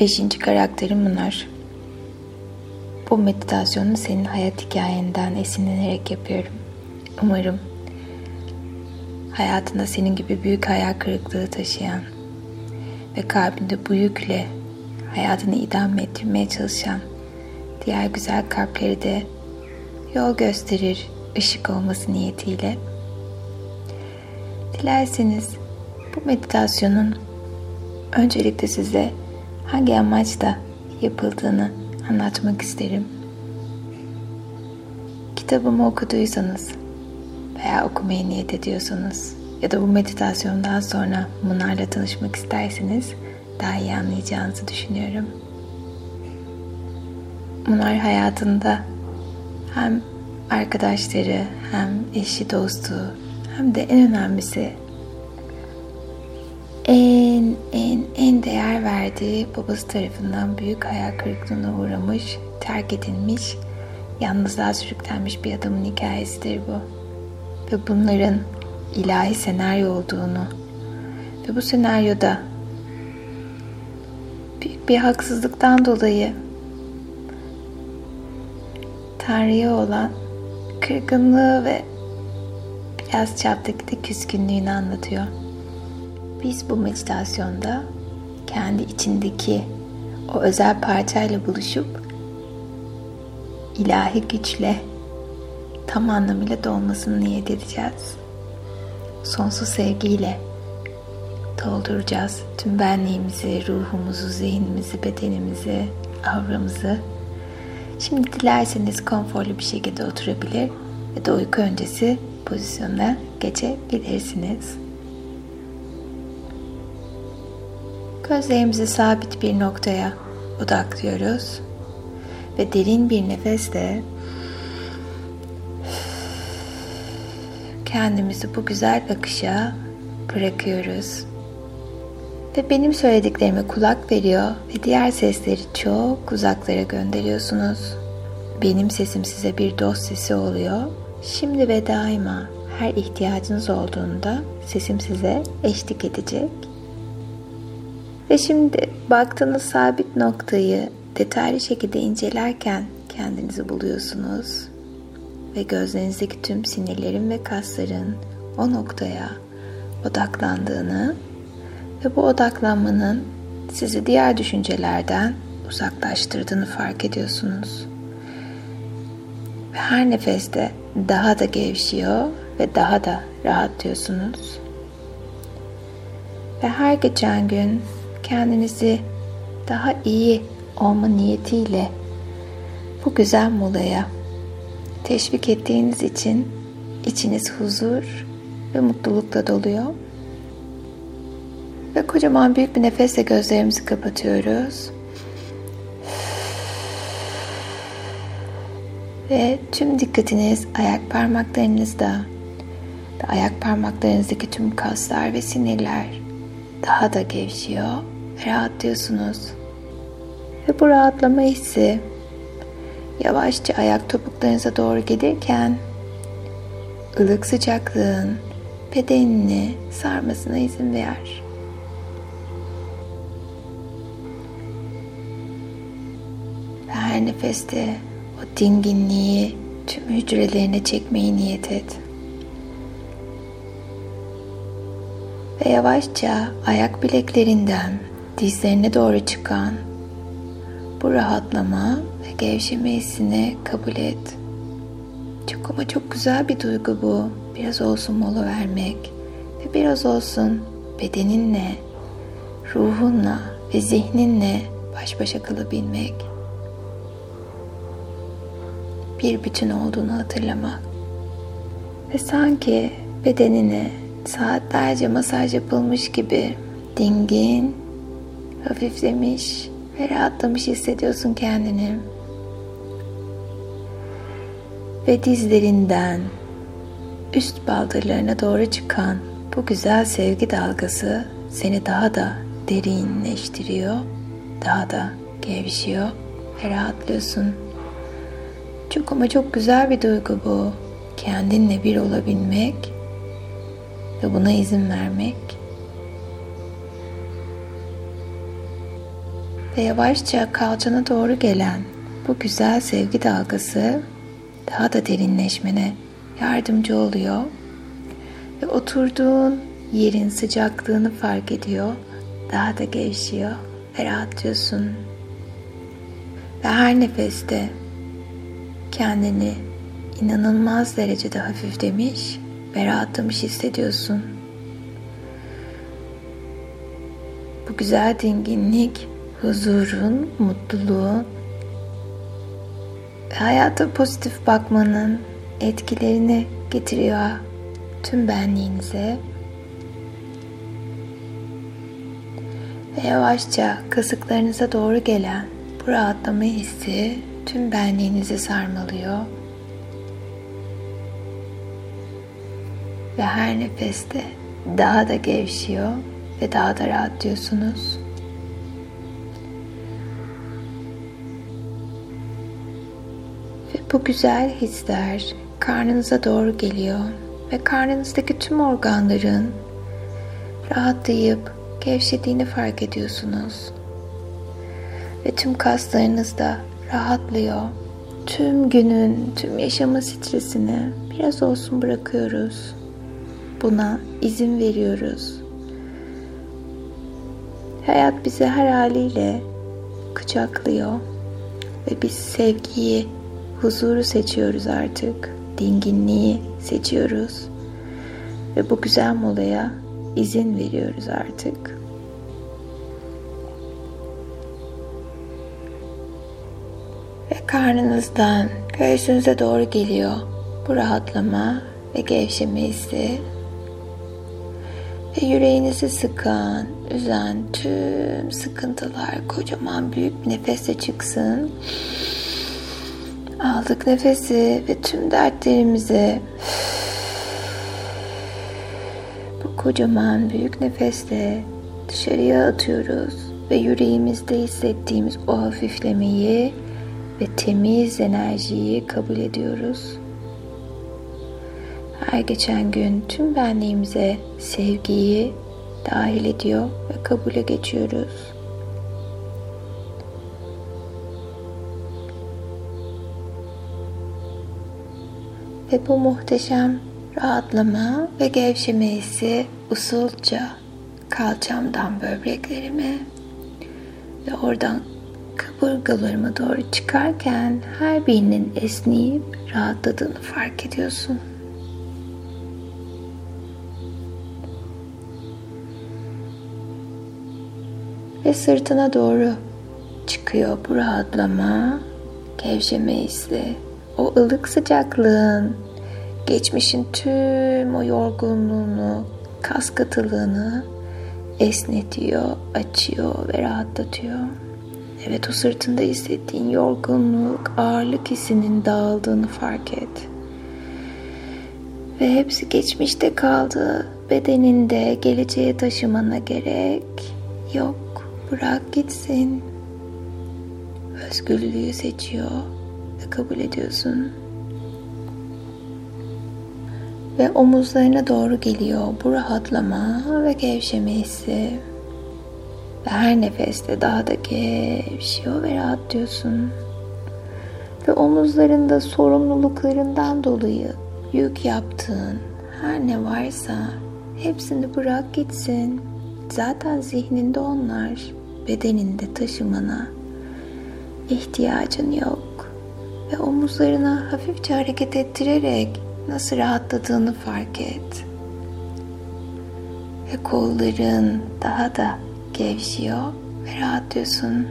Beşinci karakterim bunlar. Bu meditasyonu senin hayat hikayenden esinlenerek yapıyorum. Umarım hayatında senin gibi büyük hayal kırıklığı taşıyan ve kalbinde bu yükle hayatını idame ettirmeye çalışan diğer güzel kalpleri de yol gösterir ışık olması niyetiyle. Dilerseniz bu meditasyonun öncelikle size hangi amaçla yapıldığını anlatmak isterim. Kitabımı okuduysanız veya okumaya niyet ediyorsanız ya da bu meditasyondan sonra bunlarla tanışmak isterseniz daha iyi anlayacağınızı düşünüyorum. Bunlar hayatında hem arkadaşları hem eşi dostu hem de en önemlisi verdiği babası tarafından büyük hayal kırıklığına uğramış, terk edilmiş, yalnızlığa sürüklenmiş bir adamın hikayesidir bu. Ve bunların ilahi senaryo olduğunu ve bu senaryoda büyük bir haksızlıktan dolayı Tanrı'ya olan kırgınlığı ve biraz çaptaki de küskünlüğünü anlatıyor. Biz bu meditasyonda kendi içindeki o özel parçayla buluşup ilahi güçle tam anlamıyla dolmasını niyet edeceğiz. Sonsuz sevgiyle dolduracağız tüm benliğimizi, ruhumuzu, zihnimizi, bedenimizi, avramızı. Şimdi dilerseniz konforlu bir şekilde oturabilir ya da uyku öncesi pozisyona geçebilirsiniz. Gözlerimizi sabit bir noktaya odaklıyoruz ve derin bir nefesle kendimizi bu güzel akışa bırakıyoruz. Ve benim söylediklerime kulak veriyor ve diğer sesleri çok uzaklara gönderiyorsunuz. Benim sesim size bir dost sesi oluyor. Şimdi ve daima her ihtiyacınız olduğunda sesim size eşlik edecek ve şimdi baktığınız sabit noktayı detaylı şekilde incelerken kendinizi buluyorsunuz. Ve gözlerinizdeki tüm sinirlerin ve kasların o noktaya odaklandığını ve bu odaklanmanın sizi diğer düşüncelerden uzaklaştırdığını fark ediyorsunuz. Ve her nefeste daha da gevşiyor ve daha da rahatlıyorsunuz. Ve her geçen gün kendinizi daha iyi olma niyetiyle bu güzel molaya teşvik ettiğiniz için içiniz huzur ve mutlulukla doluyor. Ve kocaman büyük bir nefesle gözlerimizi kapatıyoruz. Ve tüm dikkatiniz ayak parmaklarınızda ve ayak parmaklarınızdaki tüm kaslar ve sinirler daha da gevşiyor rahatlıyorsunuz. Ve bu rahatlama hissi yavaşça ayak topuklarınıza doğru gelirken ılık sıcaklığın bedenini sarmasına izin ver. Ve her nefeste o dinginliği tüm hücrelerine çekmeyi niyet et. Ve yavaşça ayak bileklerinden dizlerine doğru çıkan bu rahatlama ve gevşeme hissini kabul et. Çok ama çok güzel bir duygu bu. Biraz olsun mola vermek ve biraz olsun bedeninle, ruhunla ve zihninle baş başa kalabilmek. Bir bütün olduğunu hatırlamak. Ve sanki bedenine saatlerce masaj yapılmış gibi dingin hafiflemiş ve rahatlamış hissediyorsun kendini. Ve dizlerinden üst baldırlarına doğru çıkan bu güzel sevgi dalgası seni daha da derinleştiriyor, daha da gevşiyor ve rahatlıyorsun. Çok ama çok güzel bir duygu bu. Kendinle bir olabilmek ve buna izin vermek Ve yavaşça kalçana doğru gelen bu güzel sevgi dalgası daha da derinleşmene yardımcı oluyor. Ve oturduğun yerin sıcaklığını fark ediyor. Daha da gevşiyor ve rahatlıyorsun. Ve her nefeste kendini inanılmaz derecede hafiflemiş ve rahatlamış hissediyorsun. Bu güzel dinginlik, huzurun, mutluluğun ve hayata pozitif bakmanın etkilerini getiriyor tüm benliğinize. Ve yavaşça kasıklarınıza doğru gelen bu rahatlama hissi tüm benliğinizi sarmalıyor. Ve her nefeste daha da gevşiyor ve daha da rahatlıyorsunuz. Bu güzel hisler karnınıza doğru geliyor ve karnınızdaki tüm organların rahatlayıp gevşediğini fark ediyorsunuz. Ve tüm kaslarınız da rahatlıyor. Tüm günün, tüm yaşama stresini biraz olsun bırakıyoruz. Buna izin veriyoruz. Hayat bizi her haliyle kucaklıyor ve biz sevgiyi, huzuru seçiyoruz artık. Dinginliği seçiyoruz. Ve bu güzel molaya izin veriyoruz artık. Ve karnınızdan göğsünüze doğru geliyor bu rahatlama ve gevşeme hissi. Ve yüreğinizi sıkan, üzen tüm sıkıntılar kocaman büyük bir nefesle çıksın. Aldık nefesi ve tüm dertlerimizi bu kocaman büyük nefesle dışarıya atıyoruz ve yüreğimizde hissettiğimiz o hafiflemeyi ve temiz enerjiyi kabul ediyoruz. Her geçen gün tüm benliğimize sevgiyi dahil ediyor ve kabule geçiyoruz. Ve bu muhteşem rahatlama ve gevşeme hissi usulca kalçamdan böbreklerime ve oradan kaburgalarıma doğru çıkarken her birinin esneyip rahatladığını fark ediyorsun. Ve sırtına doğru çıkıyor bu rahatlama, gevşeme hissi. O ılık sıcaklığın, geçmişin tüm o yorgunluğunu, kas katılığını esnetiyor, açıyor ve rahatlatıyor. Evet o sırtında hissettiğin yorgunluk, ağırlık hissinin dağıldığını fark et. Ve hepsi geçmişte kaldı. Bedeninde geleceğe taşımana gerek yok. Bırak gitsin. Özgürlüğü seçiyor kabul ediyorsun. Ve omuzlarına doğru geliyor bu rahatlama ve gevşeme hissi. Ve her nefeste daha da gevşiyor ve rahatlıyorsun. Ve omuzlarında sorumluluklarından dolayı yük yaptığın her ne varsa hepsini bırak gitsin. Zaten zihninde onlar, bedeninde taşımana ihtiyacın yok. Ve omuzlarına hafifçe hareket ettirerek nasıl rahatladığını fark et. Ve kolların daha da gevşiyor ve rahatlıyorsun.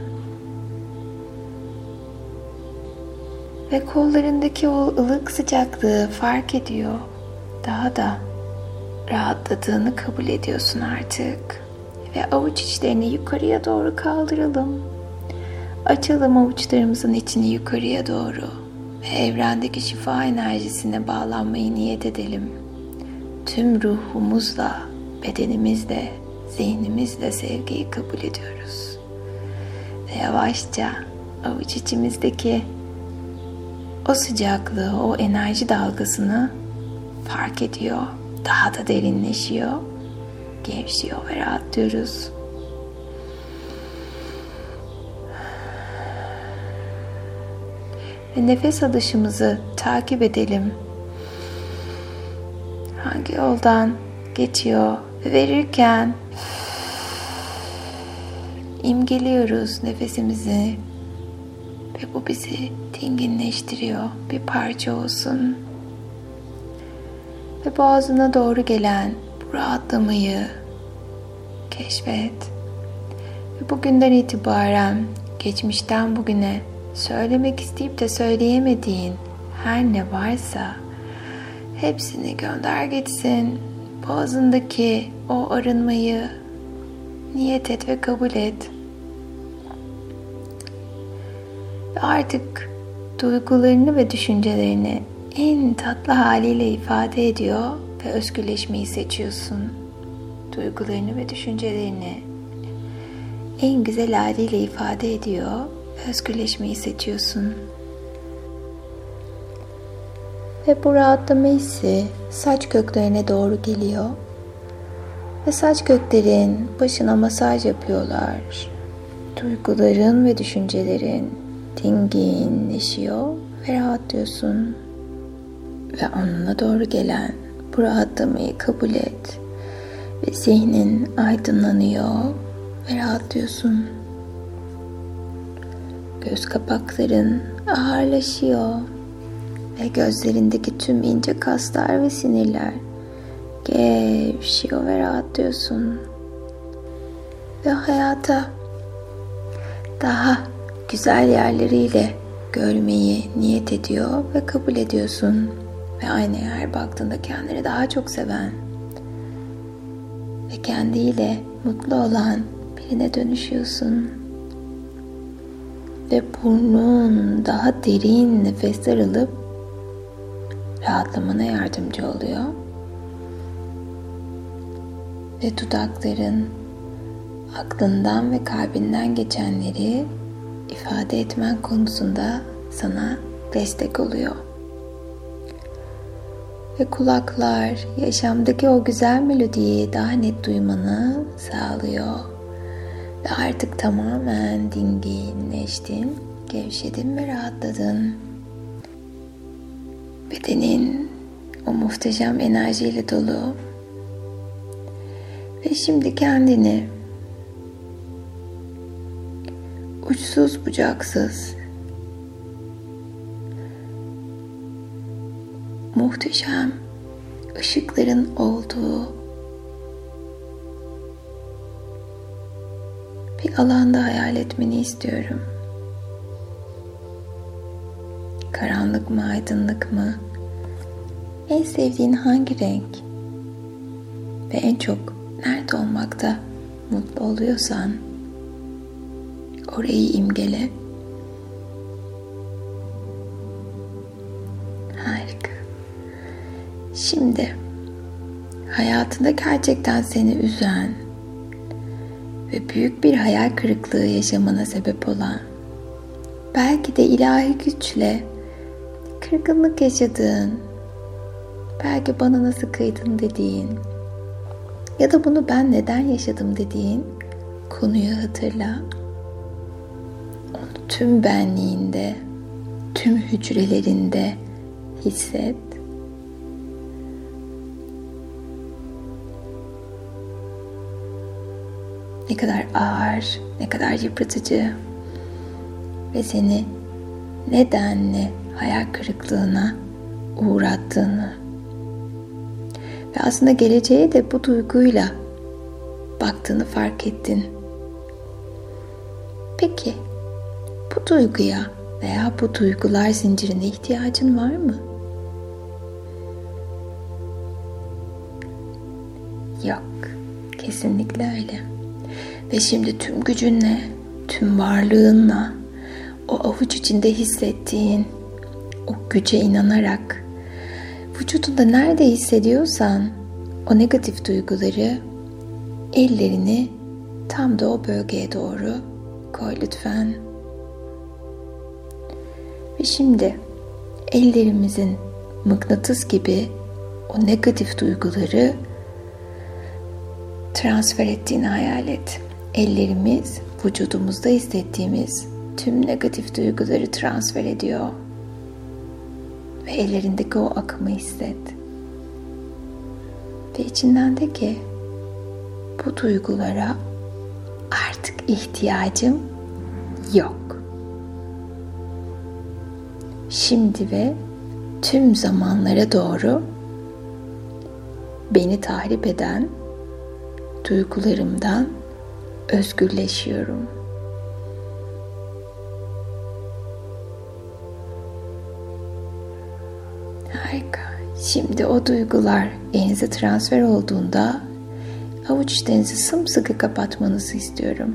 Ve kollarındaki o ılık sıcaklığı fark ediyor. Daha da rahatladığını kabul ediyorsun artık. Ve avuç içlerini yukarıya doğru kaldıralım. Açalım avuçlarımızın içini yukarıya doğru ve evrendeki şifa enerjisine bağlanmayı niyet edelim. Tüm ruhumuzla, bedenimizle, zihnimizle sevgiyi kabul ediyoruz. Ve yavaşça avuç içimizdeki o sıcaklığı, o enerji dalgasını fark ediyor. Daha da derinleşiyor. Gevşiyor ve rahatlıyoruz. Ve nefes alışımızı takip edelim. Hangi yoldan geçiyor ve verirken imgeliyoruz nefesimizi ve bu bizi dinginleştiriyor. Bir parça olsun. Ve boğazına doğru gelen bu rahatlamayı keşfet. Ve bugünden itibaren geçmişten bugüne söylemek isteyip de söyleyemediğin her ne varsa hepsini gönder gitsin. Boğazındaki o arınmayı niyet et ve kabul et. Ve artık duygularını ve düşüncelerini en tatlı haliyle ifade ediyor ve özgürleşmeyi seçiyorsun. Duygularını ve düşüncelerini en güzel haliyle ifade ediyor özgürleşmeyi seçiyorsun. Ve bu rahatlama hissi saç köklerine doğru geliyor. Ve saç köklerin başına masaj yapıyorlar. Duyguların ve düşüncelerin dinginleşiyor ve rahatlıyorsun. Ve anına doğru gelen bu rahatlamayı kabul et. Ve zihnin aydınlanıyor ve rahatlıyorsun. Göz kapakların ağırlaşıyor ve gözlerindeki tüm ince kaslar ve sinirler gevşiyor ve rahatlıyorsun. Ve hayata daha güzel yerleriyle görmeyi niyet ediyor ve kabul ediyorsun. Ve aynaya her baktığında kendini daha çok seven ve kendiyle mutlu olan birine dönüşüyorsun. Ve burnun daha derin nefesler alıp rahatlamana yardımcı oluyor. Ve dudakların aklından ve kalbinden geçenleri ifade etmen konusunda sana destek oluyor. Ve kulaklar yaşamdaki o güzel melodiyi daha net duymanı sağlıyor. Ve artık tamamen dinginleştin, gevşedin ve rahatladın. Bedenin o muhteşem enerjiyle dolu. Ve şimdi kendini uçsuz bucaksız muhteşem ışıkların olduğu bir alanda hayal etmeni istiyorum. Karanlık mı, aydınlık mı? En sevdiğin hangi renk? Ve en çok nerede olmakta mutlu oluyorsan orayı imgele. Harika. Şimdi hayatında gerçekten seni üzen ve büyük bir hayal kırıklığı yaşamana sebep olan belki de ilahi güçle kırgınlık yaşadığın belki bana nasıl kıydın dediğin ya da bunu ben neden yaşadım dediğin konuyu hatırla. Onu tüm benliğinde, tüm hücrelerinde hisset. Ne kadar ağır, ne kadar yıpratıcı ve seni nedenle hayal kırıklığına uğrattığını ve aslında geleceğe de bu duyguyla baktığını fark ettin. Peki bu duyguya veya bu duygular zincirine ihtiyacın var mı? Yok, kesinlikle öyle. Ve şimdi tüm gücünle, tüm varlığınla o avuç içinde hissettiğin o güce inanarak vücudunda nerede hissediyorsan o negatif duyguları ellerini tam da o bölgeye doğru koy lütfen. Ve şimdi ellerimizin mıknatıs gibi o negatif duyguları transfer ettiğini hayal et. Ellerimiz vücudumuzda hissettiğimiz tüm negatif duyguları transfer ediyor ve ellerindeki o akımı hisset. Ve içinden de ki bu duygulara artık ihtiyacım yok. Şimdi ve tüm zamanlara doğru beni tahrip eden duygularımdan özgürleşiyorum. Harika. Şimdi o duygular elinize transfer olduğunda avuç içlerinizi sımsıkı kapatmanızı istiyorum.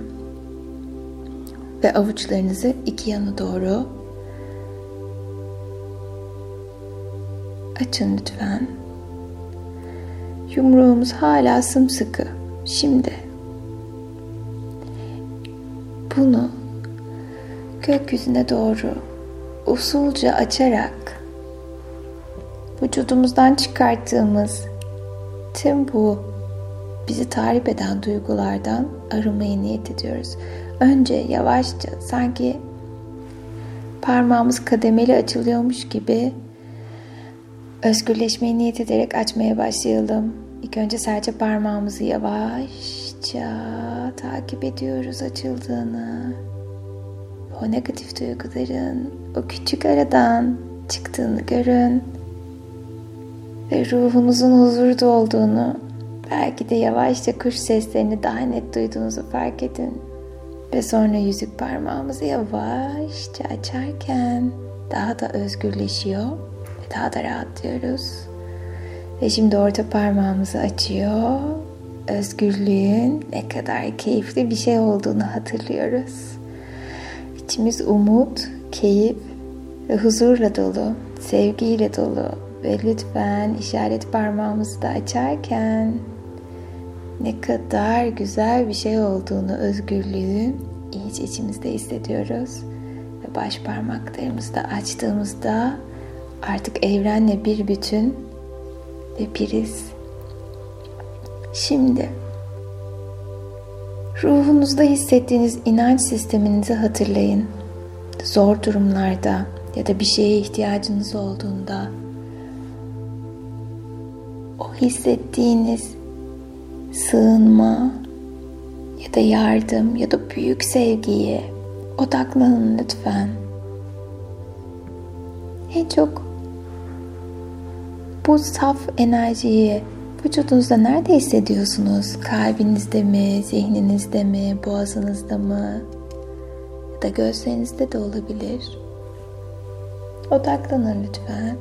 Ve avuçlarınızı iki yana doğru açın lütfen. Yumruğumuz hala sımsıkı. Şimdi bunu gökyüzüne doğru usulca açarak vücudumuzdan çıkarttığımız tüm bu bizi tarif eden duygulardan arınmayı niyet ediyoruz. Önce yavaşça sanki parmağımız kademeli açılıyormuş gibi özgürleşmeyi niyet ederek açmaya başlayalım. İlk önce sadece parmağımızı yavaşça takip ediyoruz açıldığını. O negatif duyguların o küçük aradan çıktığını görün. Ve ruhunuzun huzurda olduğunu, belki de yavaşça kuş seslerini daha net duyduğunuzu fark edin. Ve sonra yüzük parmağımızı yavaşça açarken daha da özgürleşiyor ve daha da rahatlıyoruz. Ve şimdi orta parmağımızı açıyor. Özgürlüğün ne kadar keyifli bir şey olduğunu hatırlıyoruz. İçimiz umut, keyif ve huzurla dolu, sevgiyle dolu ve lütfen işaret parmağımızı da açarken ne kadar güzel bir şey olduğunu özgürlüğün iyice içimizde hissediyoruz. Ve baş parmaklarımızı da açtığımızda artık evrenle bir bütün ve biriz. Şimdi ruhunuzda hissettiğiniz inanç sisteminizi hatırlayın. Zor durumlarda ya da bir şeye ihtiyacınız olduğunda o hissettiğiniz sığınma ya da yardım ya da büyük sevgiye odaklanın lütfen. En çok bu saf enerjiyi vücudunuzda nerede hissediyorsunuz? Kalbinizde mi, zihninizde mi, boğazınızda mı? Ya da gözlerinizde de olabilir. Odaklanın lütfen.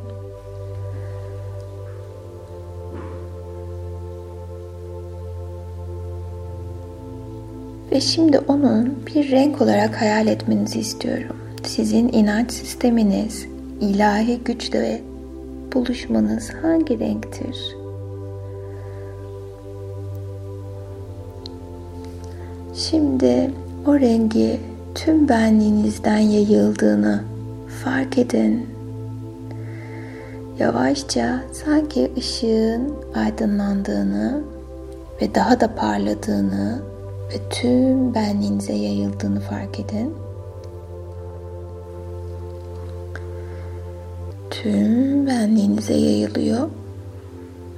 Ve şimdi onun bir renk olarak hayal etmenizi istiyorum. Sizin inanç sisteminiz ilahi güçle buluşmanız hangi renktir? Şimdi o rengi tüm benliğinizden yayıldığını fark edin. Yavaşça sanki ışığın aydınlandığını ve daha da parladığını ve tüm benliğinize yayıldığını fark edin. Tüm benliğinize yayılıyor.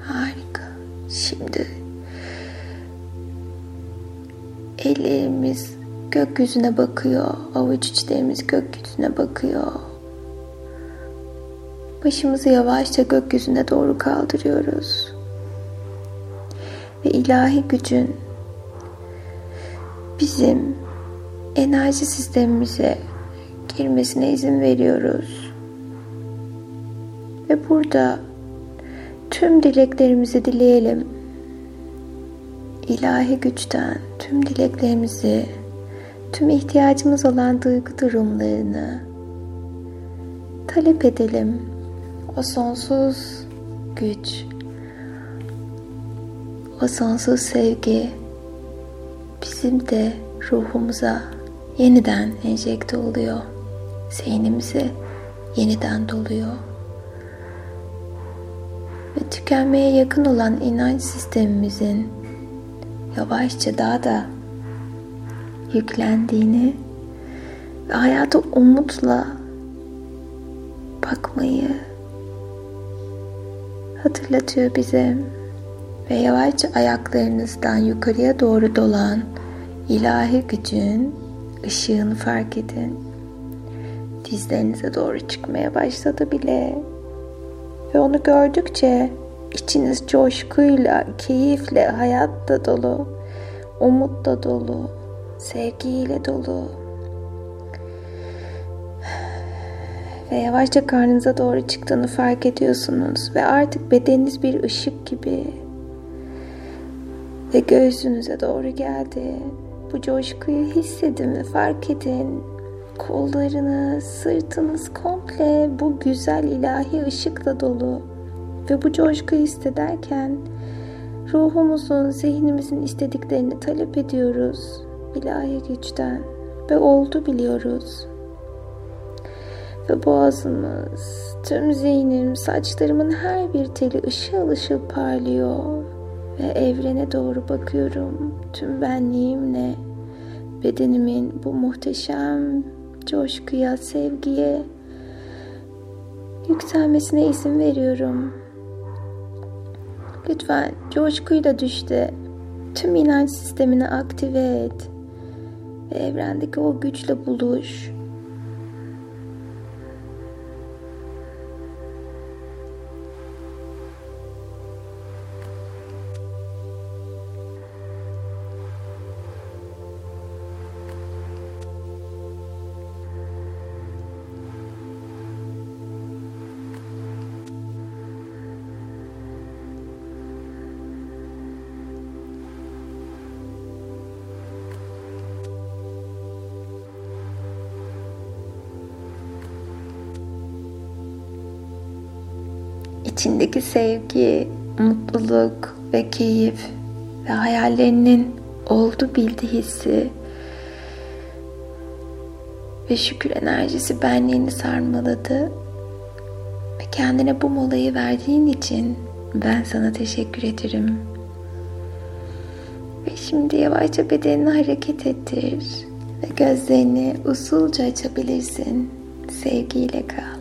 Harika. Şimdi ellerimiz gökyüzüne bakıyor. Avuç içlerimiz gökyüzüne bakıyor. Başımızı yavaşça gökyüzüne doğru kaldırıyoruz. Ve ilahi gücün bizim enerji sistemimize girmesine izin veriyoruz. Ve burada tüm dileklerimizi dileyelim. İlahi güçten tüm dileklerimizi, tüm ihtiyacımız olan duygu durumlarını talep edelim. O sonsuz güç, o sonsuz sevgi bizim de ruhumuza yeniden enjekte oluyor. Zihnimizi yeniden doluyor. Ve tükenmeye yakın olan inanç sistemimizin yavaşça daha da yüklendiğini ve hayata umutla bakmayı hatırlatıyor bize. Ve yavaşça ayaklarınızdan yukarıya doğru dolan ilahi gücün ışığını fark edin. Dizlerinize doğru çıkmaya başladı bile. Ve onu gördükçe içiniz coşkuyla, keyifle, hayatla dolu, umutla dolu, sevgiyle dolu. Ve yavaşça karnınıza doğru çıktığını fark ediyorsunuz ve artık bedeniniz bir ışık gibi ve göğsünüze doğru geldi. Bu coşkuyu hissedin ve fark edin. Kollarınız, sırtınız komple bu güzel ilahi ışıkla dolu. Ve bu coşkuyu hissederken ruhumuzun, zihnimizin istediklerini talep ediyoruz ilahi güçten ve oldu biliyoruz. Ve boğazımız, tüm zihnim, saçlarımın her bir teli ışıl ışıl parlıyor ve evrene doğru bakıyorum tüm benliğimle bedenimin bu muhteşem coşkuya, sevgiye yükselmesine izin veriyorum. Lütfen coşkuyla düşte tüm inanç sistemini aktive et ve evrendeki o güçle buluş. İçindeki sevgi, mutluluk ve keyif ve hayallerinin oldu bildi hissi ve şükür enerjisi benliğini sarmaladı ve kendine bu molayı verdiğin için ben sana teşekkür ederim. Ve şimdi yavaşça bedenini hareket ettir ve gözlerini usulca açabilirsin. Sevgiyle kal.